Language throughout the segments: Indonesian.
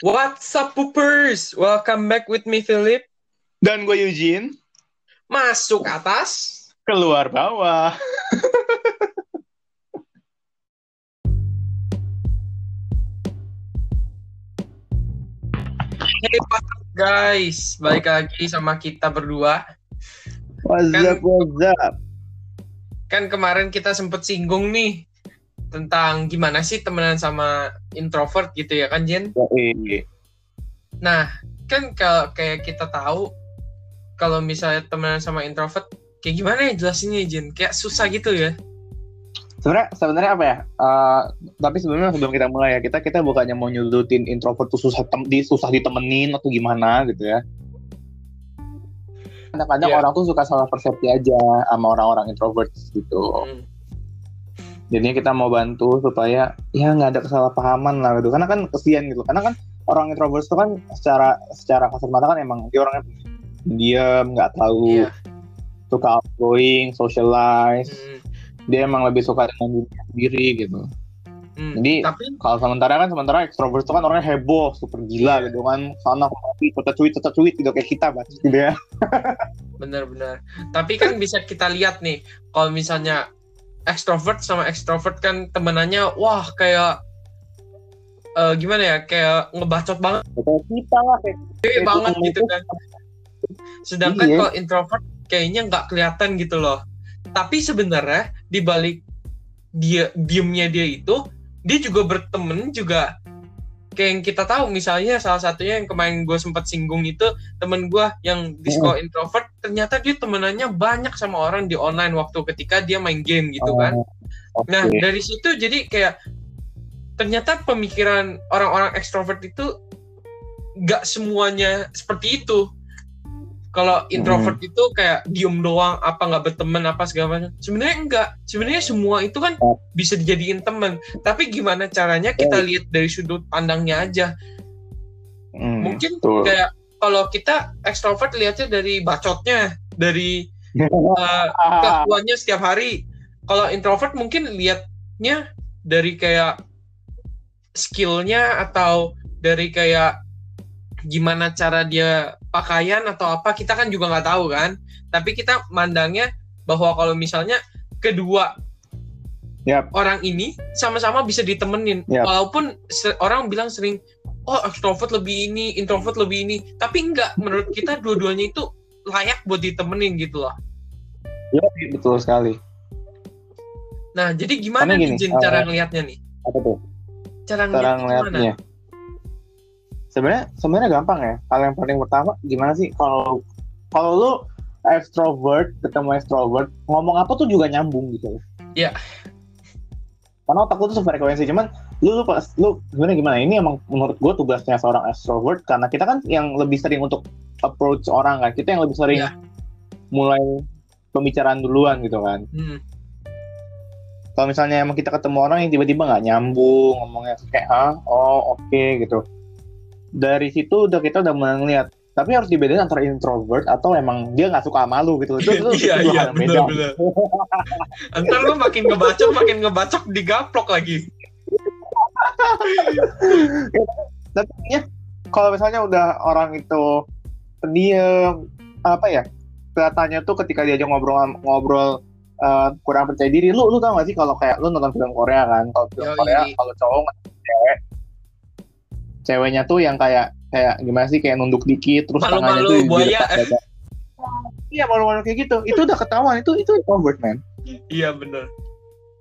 What's up, poopers? Welcome back with me, Philip. Dan gue Eugene, Masuk atas. keluar bawah. Hey, what's up, guys? Balik lagi sama kita berdua. What's Kan- up, what's up? Kan kemarin kita sempet singgung nih tentang gimana sih temenan sama introvert gitu ya kan, Jen? Nah, kan kalau kayak kita tahu kalau misalnya temenan sama introvert kayak gimana ya jelasinnya, Jen? Kayak susah gitu ya. Sebenarnya sebenarnya apa ya? Eh, tapi sebelumnya sebelum kita mulai ya, kita kita bukannya mau nyudutin introvert tuh susah tem di susah ditemenin atau gimana gitu ya. Kadang-kadang Iya. orang tuh suka salah persepsi aja sama orang-orang introvert gitu. Hmm. Jadinya kita mau bantu supaya ya nggak ada kesalahpahaman lah gitu. Karena kan kesian gitu. Karena kan orang introvert itu kan secara secara kasat mata kan emang dia orangnya diam, nggak tahu, Iya. suka outgoing, socialize. Hmm. Dia emang lebih suka dengan dirinya sendiri gitu. Hmm. Jadi- tapi Kalau sementara kan sementara ekstrovert itu kan orangnya heboh, super gila Iya. gitu kan. Sana kemari, cetak cuit, cetak cuit gitu kayak kita bahas gitu ya. Benar-benar. Tapi kan bisa kita lihat nih, kalau misalnya extrovert sama extrovert kan temenannya, wah kayak eh, gimana ya, kayak ngebacot banget kita lah kayak banget gitu itu. kan. Sedangkan Iya. kalau introvert kayaknya nggak kelihatan gitu loh. Tapi sebenarnya di balik dia diemnya dia itu, dia juga berteman juga kayak yang kita tahu misalnya salah satunya yang kemarin gue sempat singgung itu temen gue yang di sekolah introvert ternyata dia temenannya banyak sama orang di online waktu ketika dia main game gitu kan. Oh, nah dari situ jadi kayak ternyata pemikiran orang-orang ekstrovert itu nggak semuanya seperti itu kalau introvert itu kayak diem doang apa nggak berteman apa segala macam. Sebenarnya enggak. Sebenarnya semua itu kan Oh. bisa dijadiin teman. Tapi gimana caranya kita lihat dari sudut pandangnya aja? Hmm, mungkin betul. kayak kalau kita ekstrovert lihatnya dari bacotnya dari uh, kelakuannya setiap hari. Kalau introvert mungkin lihatnya dari kayak skillnya atau dari kayak gimana cara dia pakaian atau apa kita kan juga nggak tahu kan tapi kita mandangnya bahwa kalau misalnya kedua Yap. orang ini sama-sama bisa ditemenin Yap. walaupun orang bilang sering oh extrovert lebih ini introvert lebih ini tapi enggak menurut kita dua-duanya itu layak buat ditemenin gitu loh Yoi, betul sekali. nah jadi gimana Karena nih gini, Jin eh, cara ngelihatnya nih Apa tuh? cara Cara ngelihatnya. Sebenarnya sebenarnya gampang ya. Hal yang paling pertama gimana sih kalau kalau lu extrovert ketemu extrovert ngomong apa tuh juga nyambung gitu. Iya. Karena otak lu tuh sefrekuensi cuman lu lu pas lu gimana gimana ini emang menurut gue tugasnya seorang extrovert karena kita kan yang lebih sering untuk approach orang kan kita yang lebih sering Iya. mulai pembicaraan duluan gitu kan Hmm, kalau misalnya emang kita ketemu orang yang tiba-tiba nggak nyambung ngomongnya kayak ah oh oke gitu dari situ udah kita udah ngeliat tapi harus dibedain antara introvert atau emang dia nggak suka sama lu gitu itu, itu, Iya, iya, yang beda. Ntar lu makin ngebacok, makin ngebacok digaplok lagi. tapi ya kalau misalnya udah orang itu pendiam apa ya kelihatannya tuh ketika diajak ngobrol ngobrol eh, kurang percaya diri lu lu tau gak sih kalau kayak lu nonton film Korea kan kalau film. Korea kalau cowok ceweknya tuh yang kayak kayak gimana sih kayak nunduk dikit terus tangannya Malu-malu tuh buaya. iya malu-malu kayak gitu itu udah ketahuan itu itu introvert man Iya bener.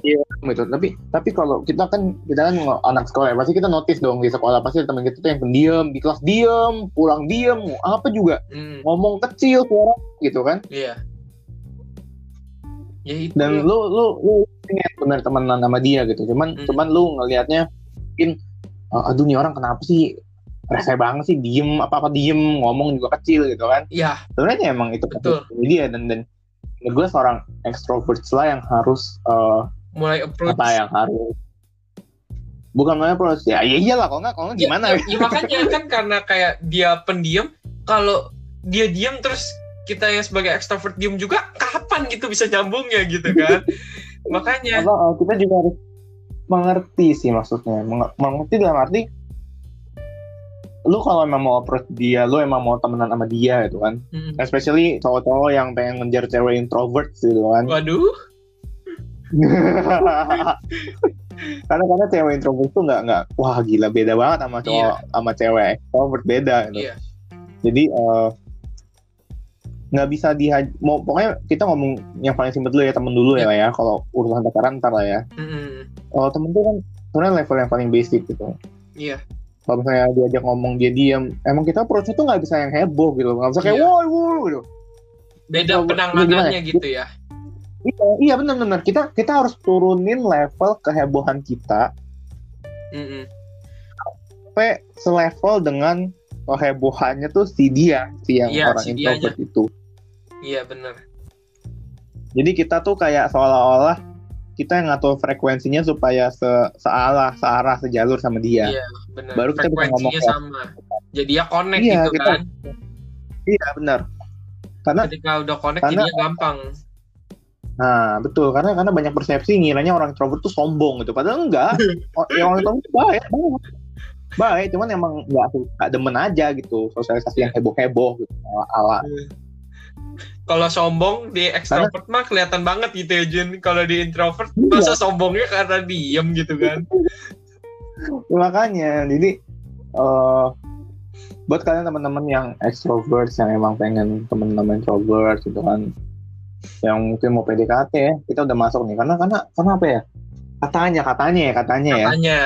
gitu tapi tapi kalau kita kan kita kan anak sekolah ya pasti kita notice dong di sekolah pasti teman kita tuh yang pendiam di kelas diem pulang diem apa juga Hmm, ngomong kecil suara gitu kan iya. Ya itu. dan lu lu lu pengen bener temenan sama dia gitu cuman Hmm. cuman lu ngelihatnya mungkin "Ah, aduh nih orang kenapa sih rese banget sih diem apa apa diem ngomong juga kecil gitu kan Iya, sebenarnya emang itu Betul. dia dan dan gue seorang extrovert lah yang harus eh, mulai approach. apa yang harus bukan namanya proses ya iya iyalah kalau nggak kalau nggak gimana Ya, ya, makanya kan karena kayak dia pendiam, kalau dia diam terus kita yang sebagai extrovert diem juga, kapan gitu bisa nyambungnya gitu kan? makanya. apa eh, kita juga harus mengerti sih maksudnya Menge- mengerti dalam arti lu kalau emang mau approach dia lu emang mau temenan sama dia gitu kan Mm-mm. especially cowok-cowok yang pengen ngejar cewek introvert gitu kan Waduh, karena karena cewek introvert tuh nggak nggak wah gila beda banget sama cowok sama cewek extrovert beda gitu. iya. jadi eh, nggak bisa di mau pokoknya kita ngomong yang paling simpel dulu ya temen dulu ya lah ya kalau urusan pacaran ntar lah ya Mm-mm. Kalau temen tuh kan sebenarnya level yang paling basic gitu Iya. kalau misalnya diajak ngomong dia diam emang kita approach tuh nggak bisa yang heboh gitu nggak bisa kayak Iya. woi woi gitu Beda penanganannya gimana? gitu ya. iya iya benar-benar kita kita harus turunin level kehebohan kita Mm-mm. sampai selevel dengan kehebohannya tuh si dia si yang Iya, orang si introvert itu Iya benar. jadi kita tuh kayak seolah-olah kita yang ngatur frekuensinya supaya se searah searah sejalur sama dia Iya benar. Baru kita bisa ngomong sama. Jadi ya connect Iya, gitu kita- kan. iya benar karena Ketika udah connect karena- jadinya gampang. Nah, betul karena karena banyak persepsi ngiranya orang introvert tuh sombong gitu. Padahal enggak. Yang orang introvert tuh baik banget. Baik, cuman emang nggak nggak demen aja gitu sosialisasi yang heboh-heboh gitu ala, ala. Kalau sombong di extrovert mah kelihatan banget gitu ya Jun. Kalau di introvert Iya. masa sombongnya karena diem gitu kan. makanya jadi eh buat kalian teman-teman yang extrovert yang emang pengen teman-teman introvert gitu kan yang mungkin mau PDKT ya kita udah masuk nih karena karena karena apa ya katanya katanya ya katanya ya Katanya.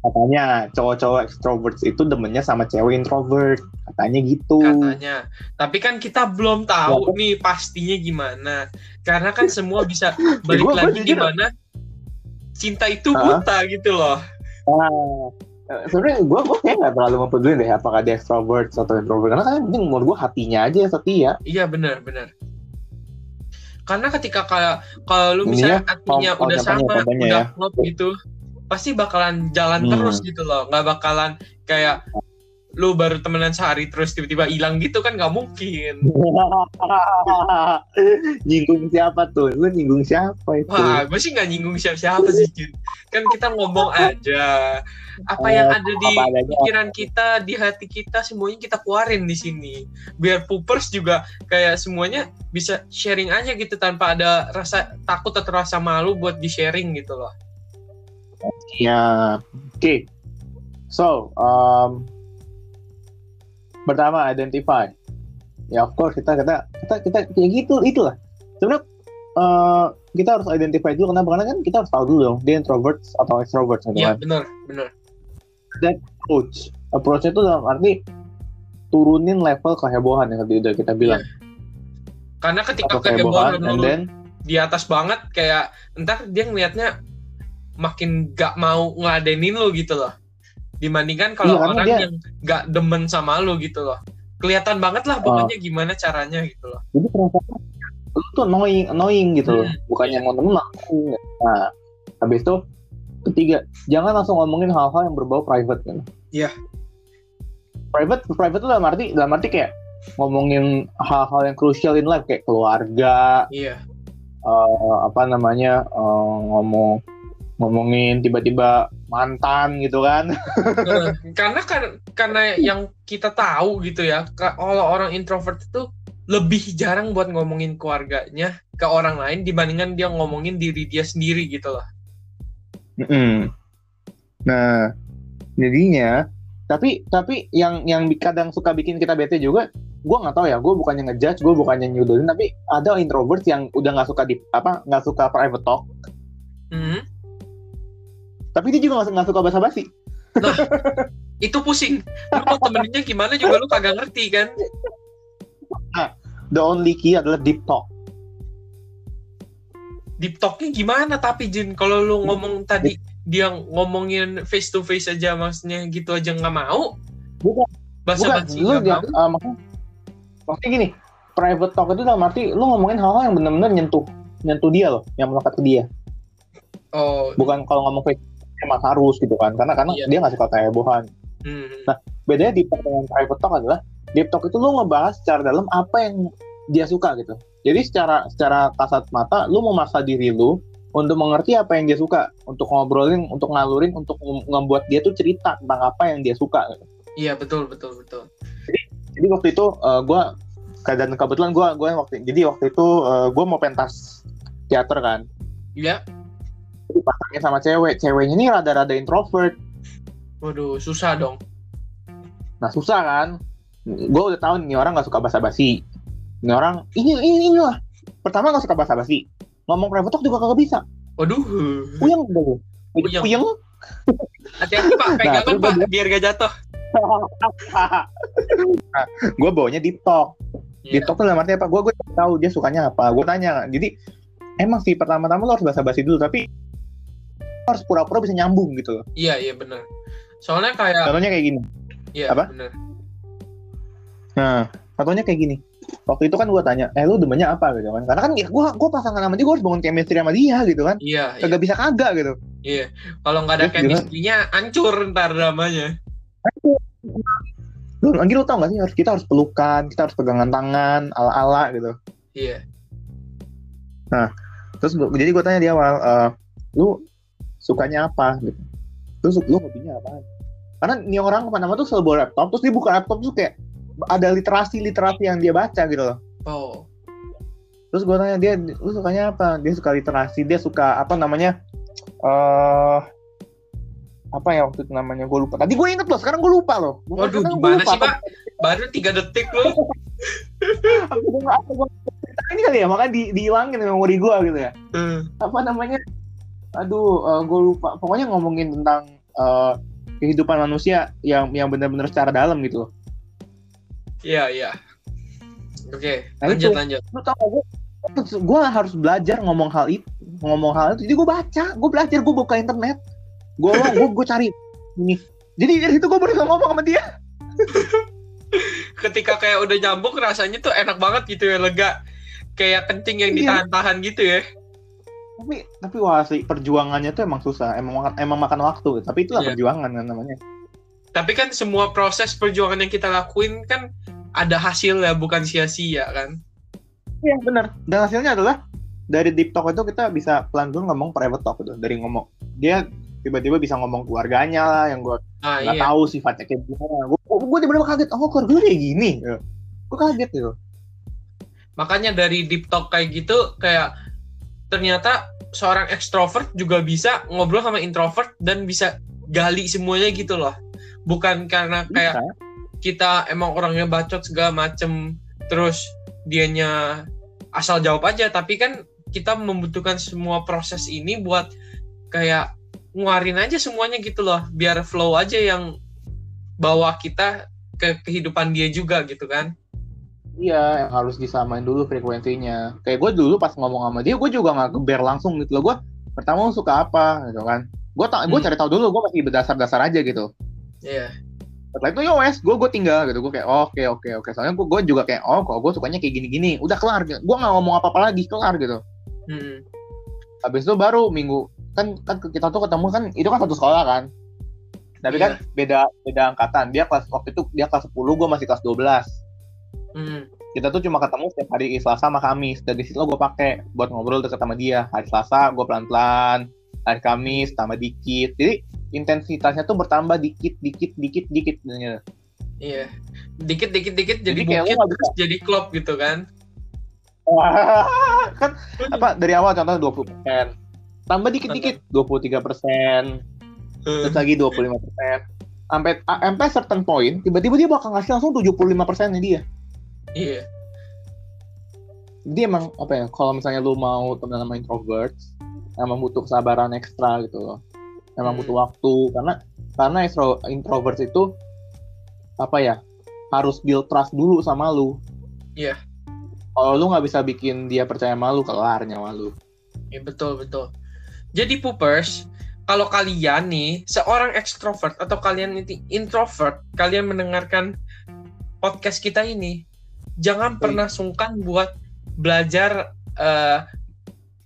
Katanya cowok-cowok extrovert itu demennya sama cewek introvert katanya gitu katanya. Tapi kan kita belum tahu nih pastinya gimana. Karena kan semua bisa balik Gua- gua lagi gimana cinta itu buta gitu loh. Eh, sebenarnya gue gue kayak nggak terlalu mempeduli deh apakah dia extrovert atau introvert karena kan yang penting menurut gue hatinya aja yang setia Iya benar benar. Karena ketika kayak kalau lu misalnya ya, artinya oh, udah sama, udah ya. klop gitu, pasti bakalan jalan Hmm. terus gitu loh. Nggak bakalan kayak lu baru temenan sehari terus tiba-tiba hilang gitu kan nggak mungkin. nyinggung siapa tuh lu nyinggung siapa itu Wah, gue sih nggak nyinggung siapa-siapa sih, Jun. Kan kita ngomong aja. Apa yang Oh, ada di pikiran kita, di hati kita, semuanya kita keluarin di sini. Biar poopers juga kayak semuanya bisa sharing aja gitu tanpa ada rasa takut atau rasa malu buat di-sharing gitu loh. Ya oke. So um, pertama identify. Ya of course kita kita kita kita ya gitu itulah. Sebenarnya eh, kita harus identify dulu kenapa? Karena kan kita harus tahu dulu dong dia introvert atau extrovert gitu Iya, kan? benar, benar. approach. Approachnya itu dalam arti turunin level kehebohan yang tadi udah kita bilang. Karena ketika atau kehebohan then di atas banget kayak entar dia ngelihatnya makin gak mau ngeladenin lu gitu loh. Dibandingkan kalau Iya, orang dia- yang gak demen sama lu gitu loh. Kelihatan banget lah pokoknya Ah. gimana caranya gitu loh. jadi perasaan lu tuh annoying annoying gitu loh Hmm. bukannya mau temen nah habis itu ketiga jangan langsung ngomongin hal-hal yang berbau private kan Iya. private private tuh dalam arti dalam arti kayak ngomongin hal-hal yang crucial in life kayak keluarga Iya. eh, apa namanya eh, ngomong ngomongin tiba-tiba mantan gitu kan karena kan karena yang kita tahu gitu ya, ka- kalau orang introvert itu lebih jarang buat ngomongin keluarganya ke orang lain dibandingkan dia ngomongin diri dia sendiri gitu loh. Mm-mm. Nah, jadinya tapi tapi yang yang kadang suka bikin kita bete juga, gue nggak tahu ya, gue bukannya ngejudge, gue bukannya nyudurin, tapi ada introvert yang udah nggak suka di apa nggak suka private talk, Hmm. Tapi dia juga nggak nggak suka basa-basi. Itu pusing. Lu mau temeninnya gimana juga lu kagak ngerti kan? The only key adalah deep talk. Deep talknya gimana tapi Jin kalau lu ngomong tadi dia ngomongin face to face aja maksudnya gitu aja nggak mau? Bukan. Bahasa Bukan, basi lu mau? uh, maksudnya, maksudnya gini, private talk itu dalam arti lu ngomongin hal-hal yang benar-benar nyentuh nyentuh dia loh, yang melekat ke dia. Oh, Bukan kalau ngomong face emang harus gitu kan, karena karena Iya. dia nggak suka kehebohan. hmm. bedanya deep talk dengan private talk adalah deep talk itu lu ngebahas secara dalam apa yang dia suka gitu jadi secara secara kasat mata lu memaksa diri lu untuk mengerti apa yang dia suka, untuk ngobrolin, untuk ngalurin, untuk ngebuat dia tuh cerita tentang apa yang dia suka. Iya betul betul betul. Jadi waktu itu eh, gua dan kebetulan gua gua waktu jadi waktu itu eh, gua mau pentas teater kan. Iya. Dipasangin sama cewek, ceweknya ini rada-rada introvert. Waduh susah dong. Nah susah kan. Gue udah tahu nih orang nggak suka basa-basi. Ini orang ini ini inilah. Pertama nggak suka basa-basi. Ngomong private talk juga kagak bisa. Waduh. Puyeng udah. Puyeng. Puyeng. Hati-hati pak, pegangan terus pak, biar gak jatuh. nah, gue bawanya deep talk. Iya. Deep talk tuh dalam artinya apa? Gue gue tahu dia sukanya apa. Gue tanya. Jadi emang sih pertama-tama lo harus basa-basi dulu, tapi harus pura-pura bisa nyambung gitu loh. Iya iya benar. Soalnya kayak, Contohnya kayak gini. iya apa? benar. Nah, contohnya kayak gini. Waktu itu kan gue tanya, eh lu demennya apa gitu kan? Karena kan ya gue gue pasangan sama dia, gue harus bangun chemistry sama dia gitu kan. Iya iya. Kagak bisa kagak gitu. iya. Kalau nggak ada Terus chemistry-nya, hancur ntar dramanya. Lu lagi lu tau gak sih harus kita harus pelukan, kita harus pegangan tangan, ala-ala gitu. Iya. Terus gua- jadi gue tanya di awal, eh, lu sukanya apa gitu? Terus lu hobinya apa? Karena ini orang ke mana-mana tuh selalu bawa laptop, terus dia buka laptop tuh kayak ada literasi-literasi yang dia baca gitu loh. Oh. Terus gue tanya dia, lu sukanya apa? Dia suka literasi, dia suka apa namanya? eh apa ya waktu itu namanya gue lupa. Tadi gue inget loh, sekarang gue lupa loh. Gua- Waduh, gimana lupa. sih pak? Baru tiga detik loh. Ini kali ya, makanya di, dihilangin memori gue gitu ya. Hmm. Apa namanya? Aduh, gue lupa. Pokoknya ngomongin tentang eh, kehidupan manusia yang yang benar-benar secara dalam gitu loh. Iya iya. Oke, Nah, lanjut itu. lanjut. Lu tau gue? Gue harus belajar ngomong hal itu, ngomong hal itu. Jadi gue baca, gue belajar, gue buka internet, gue gue gue cari ini. Jadi dari situ gue baru bisa ngomong sama dia. Ketika kayak udah nyambung rasanya tuh enak banget gitu ya, lega. Kayak kencing yang Iya. ditahan-tahan gitu ya. Tapi tapi wah asli perjuangannya tuh emang susah, emang makan emang makan waktu. Tapi itulah Iya. perjuangan kan namanya. Tapi kan semua proses perjuangan yang kita lakuin kan ada hasil ya, bukan sia-sia kan. Iya benar. Dan hasilnya adalah dari deep talk itu kita bisa pelan-pelan ngomong private talk itu dari ngomong dia tiba-tiba bisa ngomong keluarganya lah yang gue Ah nggak iya. tahu sifatnya kayak gimana. Gue gue tiba-tiba kaget, oh keluarga lu kayak gini. Gue kaget gitu. Makanya dari deep talk kayak gitu kayak ternyata seorang ekstrovert juga bisa ngobrol sama introvert dan bisa gali semuanya gitu loh. Bukan karena kayak Bisa. kita emang orangnya bacot segala macem terus dianya asal jawab aja tapi kan kita membutuhkan semua proses ini buat kayak nguarin aja semuanya gitu loh biar flow aja yang bawa kita ke kehidupan dia juga gitu kan Iya, yang harus disamain dulu frekuensinya. Kayak gue dulu pas ngomong sama dia, gue juga nggak geber langsung gitu loh. Gue pertama lu suka apa gitu kan. Gue tak, gue Hmm. cari tahu dulu. Gue masih berdasar-dasar aja gitu. Iya Setelah itu ya wes, gue gue tinggal gitu. Gue kayak oh, oke oke oke. Soalnya gue gue juga kayak oh, kok gue sukanya kayak gini-gini. Udah kelar. Gitu. Gue nggak ngomong apa-apa lagi, kelar gitu. Hmm. Habis itu baru minggu kan kan kita tuh ketemu kan itu kan satu sekolah kan. Tapi Iya. kan beda beda angkatan. Dia kelas waktu itu dia kelas 10, gue masih kelas 12. Hmm. kita tuh cuma ketemu setiap hari Selasa sama Kamis. Dari situ gue pakai buat ngobrol deket sama dia. Hari Selasa gue pelan pelan hari Kamis tambah dikit. Jadi intensitasnya tuh bertambah dikit dikit dikit dikit. Iya. Dikit dikit dikit jadi Jadi nggak terus jadi klop gitu kan. kan apa dari awal contohnya 20 persen. Tambah dikit dikit 23 persen. Terus lagi 25 persen. Sampai sampai certain point tiba-tiba dia bakal ngasih langsung 75 persennya dia Iya. dia emang apa ya kalau misalnya lu mau temen sama introvert emang butuh kesabaran ekstra gitu loh emang Hmm. butuh waktu karena karena extro- introvert itu apa ya harus build trust dulu sama lu Iya. kalau lu nggak bisa bikin dia percaya sama lu kelar nyawa lu Ya betul betul. Jadi poopers, kalau kalian nih seorang ekstrovert atau kalian ini introvert, kalian mendengarkan podcast kita ini, jangan pernah sungkan buat belajar eh,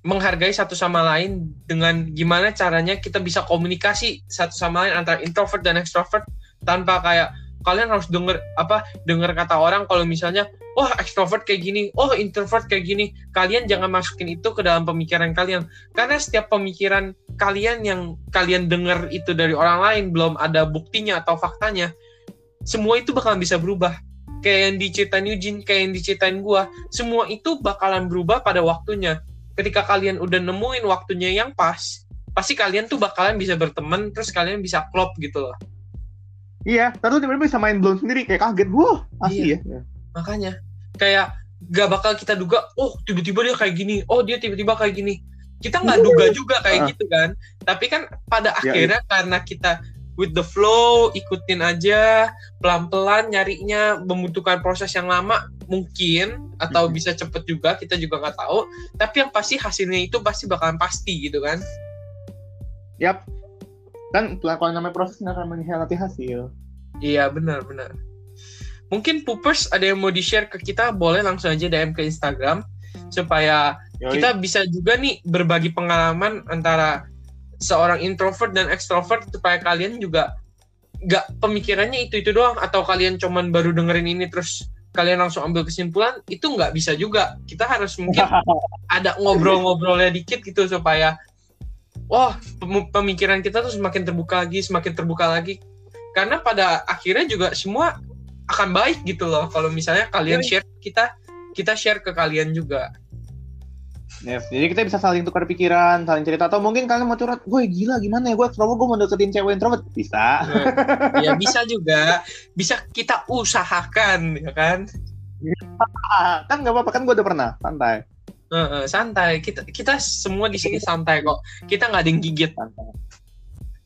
menghargai satu sama lain dengan gimana caranya kita bisa komunikasi satu sama lain antara introvert dan extrovert tanpa kayak kalian harus denger apa denger kata orang kalau misalnya oh extrovert kayak gini oh introvert kayak gini. Kalian jangan masukin itu ke dalam pemikiran kalian. Karena setiap pemikiran kalian yang kalian dengar itu dari orang lain belum ada buktinya atau faktanya semua itu bakalan bisa berubah kayak yang diceritain Eugene kayak yang diceritain gua semua itu bakalan berubah pada waktunya ketika kalian udah nemuin waktunya yang pas pasti kalian tuh bakalan bisa berteman terus kalian bisa klop gitu loh Iya, terus tiba-tiba bisa main blown sendiri kayak kaget. Wah, asli Iya. ya. makanya kayak gak bakal kita duga oh tiba-tiba dia kayak gini oh dia tiba-tiba kayak gini kita nggak duga juga kayak Ah. gitu kan tapi kan pada Ya, akhirnya karena kita with the flow ikutin aja pelan-pelan nyarinya membutuhkan proses yang lama mungkin atau Mhm. bisa cepet juga kita juga nggak tahu tapi yang pasti hasilnya itu pasti bakalan pasti gitu kan Yap. Kan kalau namanya proses nggak akan mengkhianati hasil. iya benar benar mungkin poopers ada yang mau di share ke kita boleh langsung aja DM ke Instagram supaya Yoi. kita bisa juga nih berbagi pengalaman antara seorang introvert dan extrovert supaya kalian juga nggak pemikirannya itu itu doang. Atau kalian cuman baru dengerin ini terus kalian langsung ambil kesimpulan itu nggak bisa juga. Kita harus mungkin ada ngobrol-ngobrolnya dikit gitu supaya wah pem- pemikiran kita tuh semakin terbuka lagi semakin terbuka lagi. Karena pada akhirnya juga semua akan baik gitu loh. Kalau misalnya kalian Iya. share kita kita share ke kalian juga Yes, jadi kita bisa saling tukar pikiran, saling cerita atau mungkin kalian mau curhat, gue gila gimana ya gue extrovert gue mau deketin cewek introvert bisa. ya bisa juga bisa kita usahakan ya kan kan nggak apa-apa kan gue udah pernah santai. Heeh, santai kita kita semua di sini santai kok kita nggak ada yang gigit santai.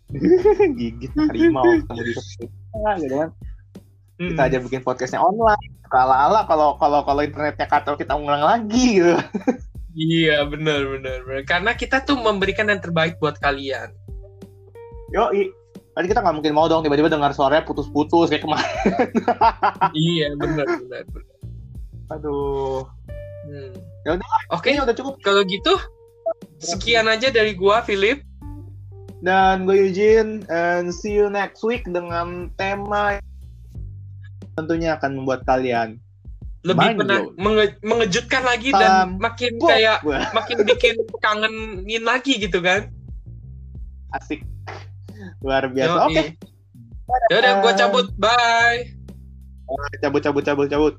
Gigit harimau kamu di gitu kan. Mm. Kita aja bikin podcastnya online. Kala-ala kalau kalau kalau internetnya kacau kita ngulang lagi gitu. iya benar benar karena kita tuh memberikan yang terbaik buat kalian Yo, Tadi kita nggak mungkin mau dong tiba-tiba dengar suaranya putus-putus kayak kemarin. iya benar benar Aduh. Hmm. Ya udah, oke Kayaknya udah cukup. kalau gitu sekian aja dari gua Philip Dan gue Eugene, and see you next week dengan tema tentunya akan membuat kalian lebih pernah menge- mengejutkan lagi dan Um, makin Wah, kayak makin bikin kangenin lagi gitu kan? Asik. Luar biasa. Oke, Ya udah gua cabut. Bye. Cabut cabut cabut cabut.